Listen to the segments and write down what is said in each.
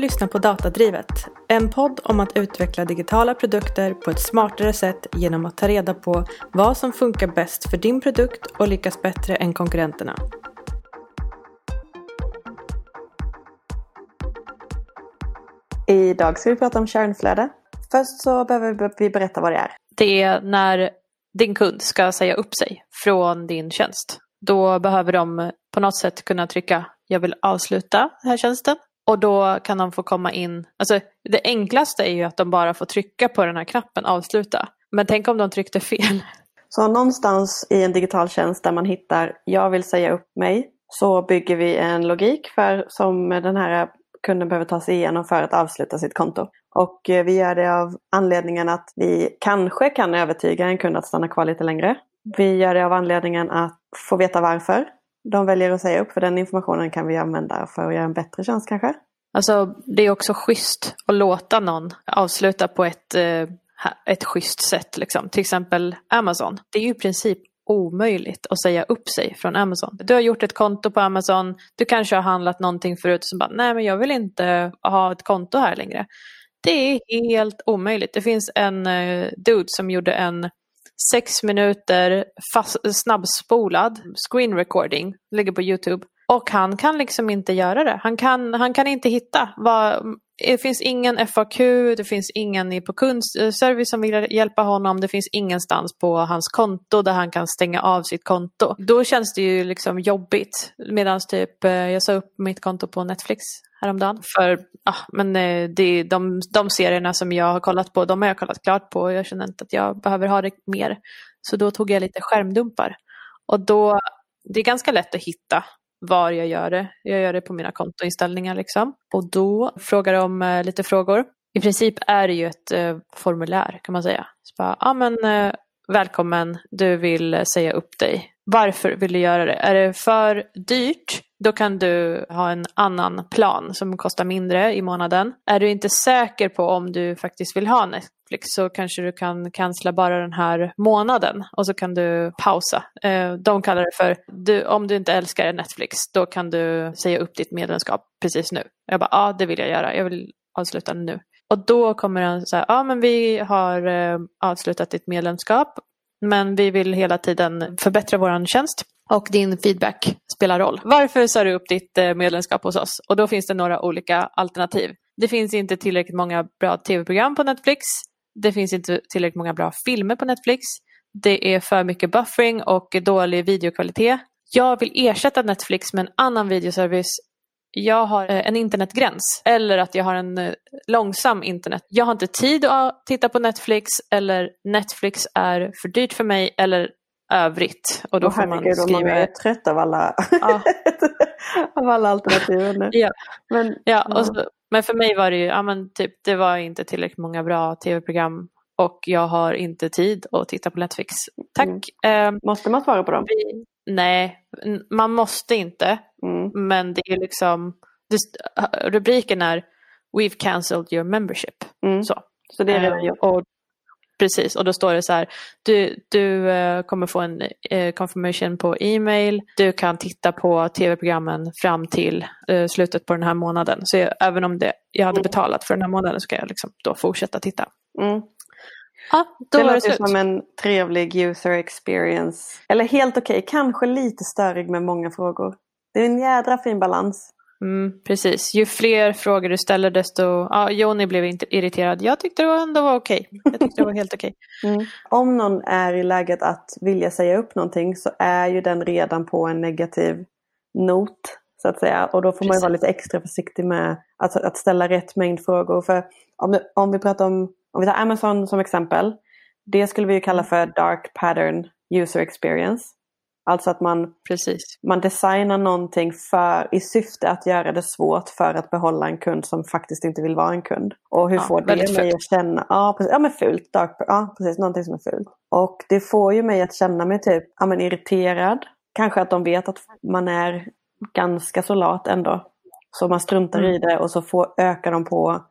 Du lyssnar på Datadrivet, en podd om att utveckla digitala produkter på ett smartare sätt genom att ta reda på vad som funkar bäst för din produkt och lyckas bättre än konkurrenterna. Idag ska vi prata om kärnflöde. Först så behöver vi berätta vad det är. Det är när din kund ska säga upp sig från din tjänst. Då behöver de på något sätt kunna trycka jag vill avsluta den här tjänsten. Och då kan de få komma in, alltså det enklaste är ju att de bara får trycka på den här knappen avsluta. Men tänk om de tryckte fel. Så någonstans i en digital tjänst där man hittar jag vill säga upp mig så bygger vi en logik för som den här kunden behöver ta sig igenom för att avsluta sitt konto. Och eh, vi gör det av anledningen att vi kanske kan övertyga en kund att stanna kvar lite längre. Vi gör det av anledningen att få veta varför de väljer att säga upp. För den informationen kan vi använda för att göra en bättre tjänst kanske. Alltså det är också schysst att låta någon avsluta på ett, eh, ett schysst sätt. Liksom. Till exempel Amazon. Det är ju i princip omöjligt att säga upp sig från Amazon. Du har gjort ett konto på Amazon, du kanske har handlat någonting förut som bara nej men jag vill inte ha ett konto här längre. Det är helt omöjligt. Det finns en eh, dude som gjorde en sex minuter fast, snabbspolad screen recording, ligger på Youtube. Och han kan liksom inte göra det. Han kan, han kan inte hitta vad, det finns ingen FAQ, det finns ingen på kundservice som vill hjälpa honom, det finns ingenstans på hans konto där han kan stänga av sitt konto. Då känns det ju liksom jobbigt. Medan typ eh, jag sa upp mitt konto på Netflix häromdagen. För ah, men eh, det, de, de serierna som jag har kollat på, de har jag kollat klart på jag känner inte att jag behöver ha det mer. Så då tog jag lite skärmdumpar. Och då, det är ganska lätt att hitta var jag gör det. Jag gör det på mina kontoinställningar liksom. Och då frågar de eh, lite frågor. I princip är det ju ett eh, formulär kan man säga. Så bara, ah, men, eh, välkommen, du vill eh, säga upp dig. Varför vill du göra det? Är det för dyrt? Då kan du ha en annan plan som kostar mindre i månaden. Är du inte säker på om du faktiskt vill ha Netflix så kanske du kan cancella bara den här månaden och så kan du pausa. Eh, de kallar det för, du, om du inte älskar Netflix då kan du säga upp ditt medlemskap precis nu. Jag bara, ja ah, det vill jag göra, jag vill avsluta nu. Och då kommer den säga, ja men vi har eh, avslutat ditt medlemskap men vi vill hela tiden förbättra vår tjänst och din feedback spelar roll. Varför sa du upp ditt eh, medlemskap hos oss? Och då finns det några olika alternativ. Det finns inte tillräckligt många bra tv-program på Netflix. Det finns inte tillräckligt många bra filmer på Netflix. Det är för mycket buffering och dålig videokvalitet. Jag vill ersätta Netflix med en annan videoservice jag har eh, en internetgräns eller att jag har en eh, långsam internet. Jag har inte tid att titta på Netflix eller Netflix är för dyrt för mig eller övrigt. Och då oh, får man skriva... Man är trött av alla, ja. av alla alternativ nu. Ja. Men, ja, och så, men för mig var det ju, ja, men typ, det var inte tillräckligt många bra tv-program och jag har inte tid att titta på Netflix. Tack. Mm. Eh, Måste man svara på dem? Vi, nej, man måste inte. Mm. Men det är liksom, rubriken är We've cancelled your membership. Mm. Så. så det är redan gjort. Och, precis, och då står det så här, du, du uh, kommer få en uh, confirmation på e-mail, du kan titta på tv-programmen fram till slutet på den här månaden. Så jag, även om det, jag hade mm. betalat för den här månaden så kan jag liksom då fortsätta titta. Mm. Ja, då det var låter det som en trevlig user experience. Eller helt okej, okay. kanske lite störig med många frågor. Det är en jädra fin balans. Mm, precis, ju fler frågor du ställer desto... Ja, Joni blev inte irriterad. Jag tyckte det ändå var okej. Jag tyckte det var helt okej. Mm. Om någon är i läget att vilja säga upp någonting så är ju den redan på en negativ not. Så att säga. Och då får man ju vara lite extra försiktig med att, att ställa rätt mängd frågor. För om, om vi pratar om, om vi tar Amazon som exempel. Det skulle vi ju kalla för dark pattern user experience. Alltså att man, Precis. man designar någonting för, i syfte att göra det svårt för att behålla en kund som faktiskt inte vill vara en kund. Och hur ja, får det mig att känna, ja, precis, ja men fult, dark, ja precis, någonting som är fult. Och det får ju mig att känna mig typ ja, men irriterad. Kanske att de vet att man är ganska så lat ändå. Så man struntar mm. i det och så får, ökar de på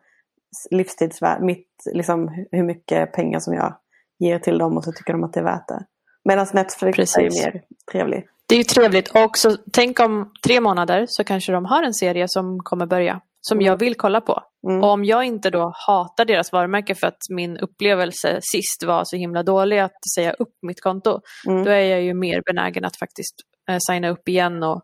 livstidsvärde, mitt, liksom, hur mycket pengar som jag ger till dem och så tycker de att det är värt det. Medan Netflix Precis. är mer trevlig. Det är ju trevligt och så tänk om tre månader så kanske de har en serie som kommer börja. som mm. jag vill kolla på. Mm. Och om jag inte då hatar deras varumärke för att min upplevelse sist var så himla dålig att säga upp mitt konto, mm. då är jag ju mer benägen att faktiskt eh, signa upp igen och,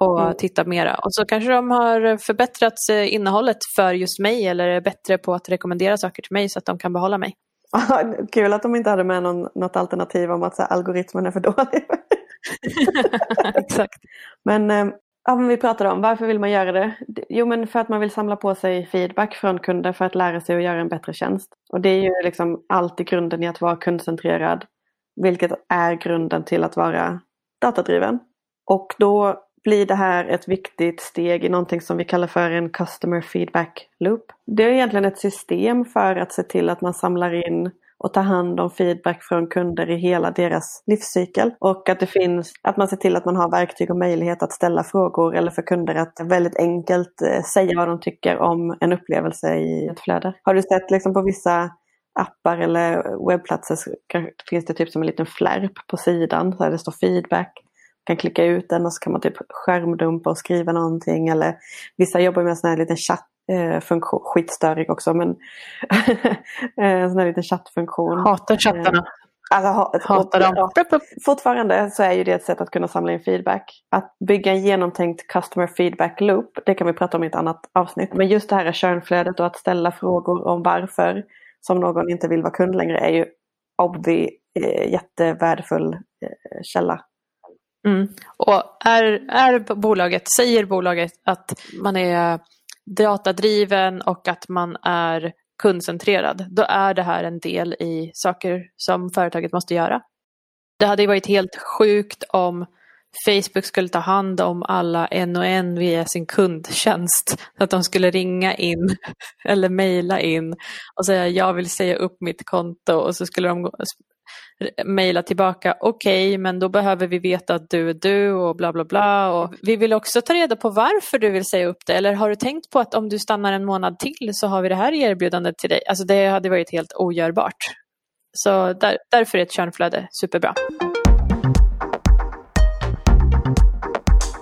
och mm. titta mera. Och så kanske de har förbättrat innehållet för just mig eller är bättre på att rekommendera saker till mig så att de kan behålla mig. Kul att de inte hade med någon, något alternativ om att så här, algoritmen är för dålig. Exakt. Men, eh, ja, men vi pratade om varför vill man göra det? Jo men för att man vill samla på sig feedback från kunder för att lära sig att göra en bättre tjänst. Och det är ju liksom alltid grunden i att vara kundcentrerad. Vilket är grunden till att vara datadriven. Och då blir det här ett viktigt steg i någonting som vi kallar för en Customer Feedback Loop. Det är egentligen ett system för att se till att man samlar in och tar hand om feedback från kunder i hela deras livscykel. Och att det finns, att man ser till att man har verktyg och möjlighet att ställa frågor eller för kunder att väldigt enkelt eh, säga vad de tycker om en upplevelse i ett flöde. Har du sett liksom på vissa appar eller webbplatser finns det typ som en liten flärp på sidan där det står feedback kan klicka ut den och så kan man typ skärmdumpa och skriva någonting. Eller vissa jobbar med en sån här liten chattfunktion, eh, skitstörig också men en sån här liten chattfunktion. Hatar chattarna. Eh, alltså, ha, Hatar dem. Fortfarande så är ju det ett sätt att kunna samla in feedback. Att bygga en genomtänkt customer feedback loop, det kan vi prata om i ett annat avsnitt. Men just det här kärnflödet och att ställa frågor om varför som någon inte vill vara kund längre är ju obvi, eh, jättevärdefull eh, källa Mm. Och är, är bolaget, säger bolaget att man är datadriven och att man är kundcentrerad, då är det här en del i saker som företaget måste göra. Det hade ju varit helt sjukt om Facebook skulle ta hand om alla en och en via sin kundtjänst. Så att de skulle ringa in eller mejla in och säga jag vill säga upp mitt konto och så skulle de mejla tillbaka okej okay, men då behöver vi veta att du är du och bla bla bla. Och vi vill också ta reda på varför du vill säga upp det eller har du tänkt på att om du stannar en månad till så har vi det här erbjudandet till dig. Alltså det hade varit helt ogörbart. Så där, därför är ett kärnflöde superbra.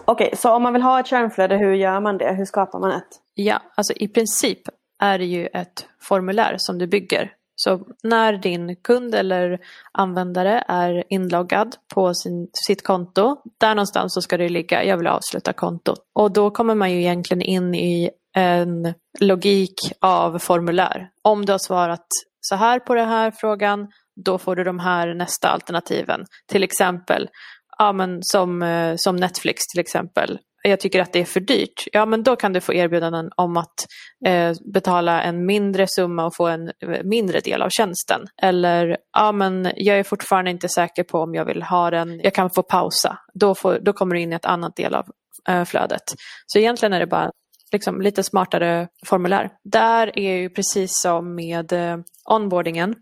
Okej, okay, så om man vill ha ett kärnflöde, hur gör man det? Hur skapar man ett? Ja, alltså i princip är det ju ett formulär som du bygger så när din kund eller användare är inloggad på sin, sitt konto, där någonstans så ska det ligga jag vill avsluta kontot. Och då kommer man ju egentligen in i en logik av formulär. Om du har svarat så här på den här frågan, då får du de här nästa alternativen. Till exempel, ja, men som, eh, som Netflix till exempel jag tycker att det är för dyrt, ja men då kan du få erbjudanden om att eh, betala en mindre summa och få en eh, mindre del av tjänsten. Eller, ja men jag är fortfarande inte säker på om jag vill ha den, jag kan få pausa. Då, får, då kommer du in i ett annat del av eh, flödet. Så egentligen är det bara liksom, lite smartare formulär. Där är ju precis som med eh, onboardingen,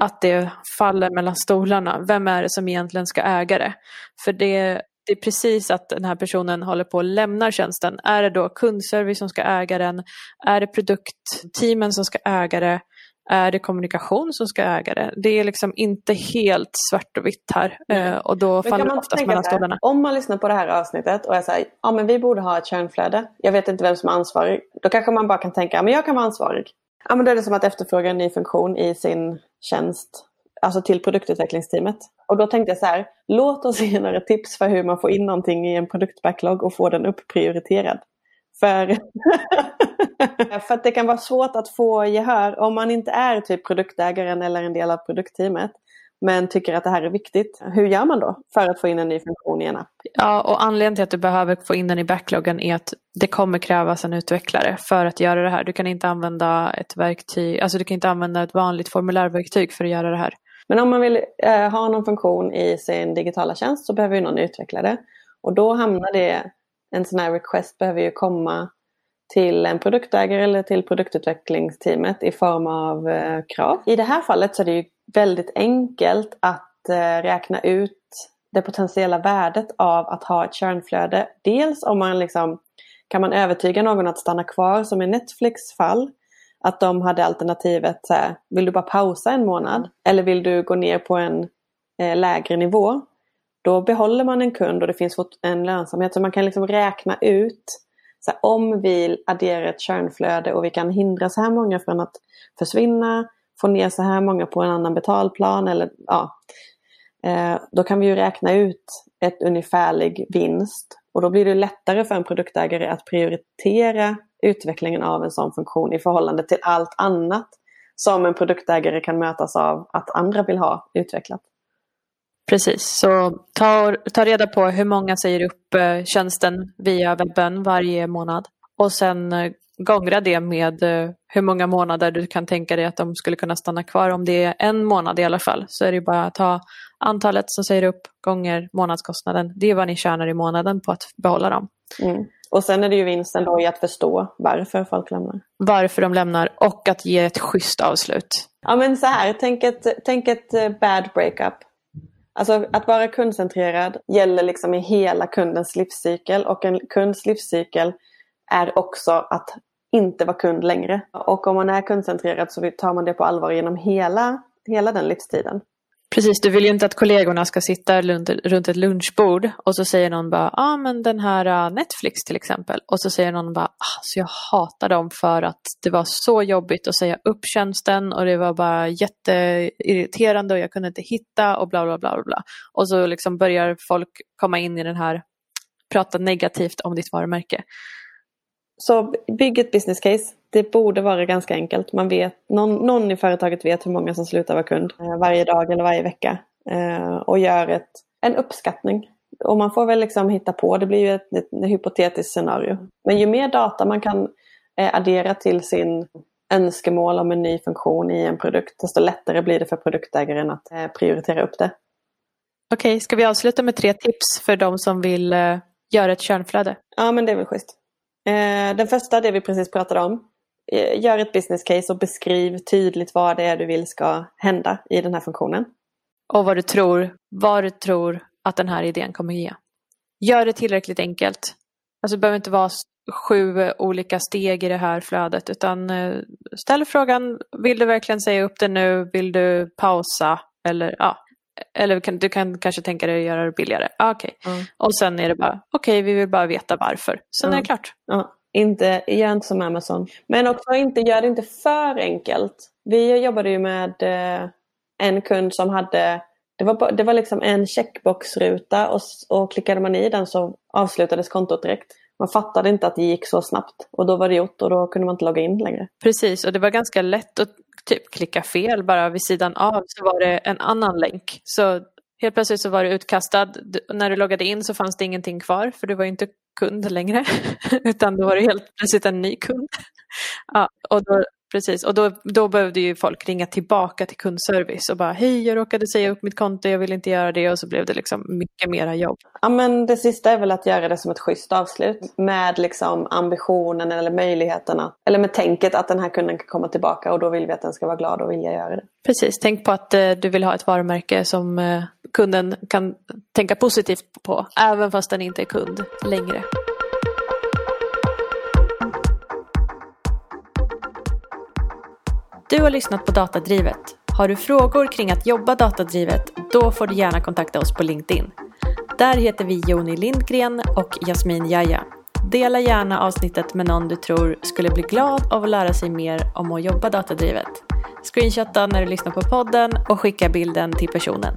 att det faller mellan stolarna. Vem är det som egentligen ska äga det? För det det är precis att den här personen håller på att lämna tjänsten. Är det då kundservice som ska äga den? Är det produktteamen som ska äga det? Är det kommunikation som ska äga det? Det är liksom inte helt svart och vitt här. Mm. och då faller det oftast mellan stolarna. Om man lyssnar på det här avsnittet och är såhär, ja men vi borde ha ett kärnflöde. Jag vet inte vem som är ansvarig. Då kanske man bara kan tänka, men jag kan vara ansvarig. Ja men då är det som att efterfråga en ny funktion i sin tjänst alltså till produktutvecklingsteamet. Och då tänkte jag så här, låt oss ge några tips för hur man får in någonting i en produktbacklog och får den upprioriterad. För, för att det kan vara svårt att få gehör om man inte är typ produktägaren eller en del av produktteamet men tycker att det här är viktigt. Hur gör man då för att få in en ny funktion i en app? Ja, och anledningen till att du behöver få in den i backloggen är att det kommer krävas en utvecklare för att göra det här. Du kan inte använda ett verktyg, alltså du kan inte använda ett vanligt formulärverktyg för att göra det här. Men om man vill eh, ha någon funktion i sin digitala tjänst så behöver ju någon utveckla det. Och då hamnar det, en sån här request behöver ju komma till en produktägare eller till produktutvecklingsteamet i form av eh, krav. I det här fallet så är det ju väldigt enkelt att eh, räkna ut det potentiella värdet av att ha ett kärnflöde. Dels om man liksom kan man övertyga någon att stanna kvar som i Netflix fall att de hade alternativet så här, vill du bara pausa en månad eller vill du gå ner på en eh, lägre nivå? Då behåller man en kund och det finns en lönsamhet så man kan liksom räkna ut så här, om vi adderar ett kärnflöde och vi kan hindra så här många från att försvinna, få ner så här många på en annan betalplan eller ja. Eh, då kan vi ju räkna ut ett ungefärlig vinst och då blir det lättare för en produktägare att prioritera utvecklingen av en sån funktion i förhållande till allt annat som en produktägare kan mötas av att andra vill ha utvecklat. Precis, så ta, ta reda på hur många säger upp eh, tjänsten via webben varje månad och sen eh, gångra det med eh, hur många månader du kan tänka dig att de skulle kunna stanna kvar. Om det är en månad i alla fall så är det bara att ta antalet som säger upp gånger månadskostnaden. Det är vad ni tjänar i månaden på att behålla dem. Mm. Och sen är det ju vinsten då i att förstå varför folk lämnar. Varför de lämnar och att ge ett schysst avslut. Ja men så här, tänk ett, tänk ett bad breakup. Alltså att vara kundcentrerad gäller liksom i hela kundens livscykel och en kunds livscykel är också att inte vara kund längre. Och om man är kundcentrerad så tar man det på allvar genom hela, hela den livstiden. Precis, du vill ju inte att kollegorna ska sitta runt ett lunchbord och så säger någon bara, ja ah, men den här äh, Netflix till exempel. Och så säger någon bara, ah, så jag hatar dem för att det var så jobbigt att säga upp tjänsten och det var bara jätteirriterande och jag kunde inte hitta och bla bla bla bla. Och så liksom börjar folk komma in i den här, prata negativt om ditt varumärke. Så bygg ett business case. Det borde vara ganska enkelt. Man vet, någon, någon i företaget vet hur många som slutar vara kund eh, varje dag eller varje vecka. Eh, och gör ett, en uppskattning. Och man får väl liksom hitta på, det blir ju ett, ett, ett hypotetiskt scenario. Men ju mer data man kan eh, addera till sin önskemål om en ny funktion i en produkt, desto lättare blir det för produktägaren att prioritera upp det. Okej, ska vi avsluta med tre tips för de som vill göra ett kärnflöde? Ja, men det är väl schysst. Den första, det vi precis pratade om. Eh, gör ett business case och beskriv tydligt vad det är du vill ska hända i den här funktionen. Och vad du tror, vad du tror att den här idén kommer ge. Gör det tillräckligt enkelt. Alltså det behöver inte vara sju olika steg i det här flödet utan eh, ställ frågan, vill du verkligen säga upp det nu? Vill du pausa? Eller ja, eller kan, du kan kanske tänka dig att göra det billigare. Ah, okay. Mm. Och sen är det bara, okej okay, vi vill bara veta varför. Sen mm. är det klart. Ja. Inte, gör inte som Amazon. Men också inte, gör det inte för enkelt. Vi jobbade ju med eh, en kund som hade det var, det var liksom en checkboxruta och, och klickade man i den så avslutades kontot direkt. Man fattade inte att det gick så snabbt och då var det gjort och då kunde man inte logga in längre. Precis och det var ganska lätt att typ klicka fel bara vid sidan av så var det en annan länk. Så helt plötsligt så var du utkastad. När du loggade in så fanns det ingenting kvar för du var inte kund längre. Utan då var det helt plötsligt en ny kund. Ja, och då Precis, och då, då behövde ju folk ringa tillbaka till kundservice och bara hej jag råkade säga upp mitt konto, jag vill inte göra det och så blev det liksom mycket mera jobb. Ja men det sista är väl att göra det som ett schysst avslut med liksom ambitionen eller möjligheterna eller med tänket att den här kunden kan komma tillbaka och då vill vi att den ska vara glad och vilja göra det. Precis, tänk på att eh, du vill ha ett varumärke som eh, kunden kan tänka positivt på även fast den inte är kund längre. Du har lyssnat på Datadrivet. Har du frågor kring att jobba datadrivet, då får du gärna kontakta oss på LinkedIn. Där heter vi Joni Lindgren och Jasmin Jaja. Dela gärna avsnittet med någon du tror skulle bli glad av att lära sig mer om att jobba datadrivet. Screenshotta när du lyssnar på podden och skicka bilden till personen.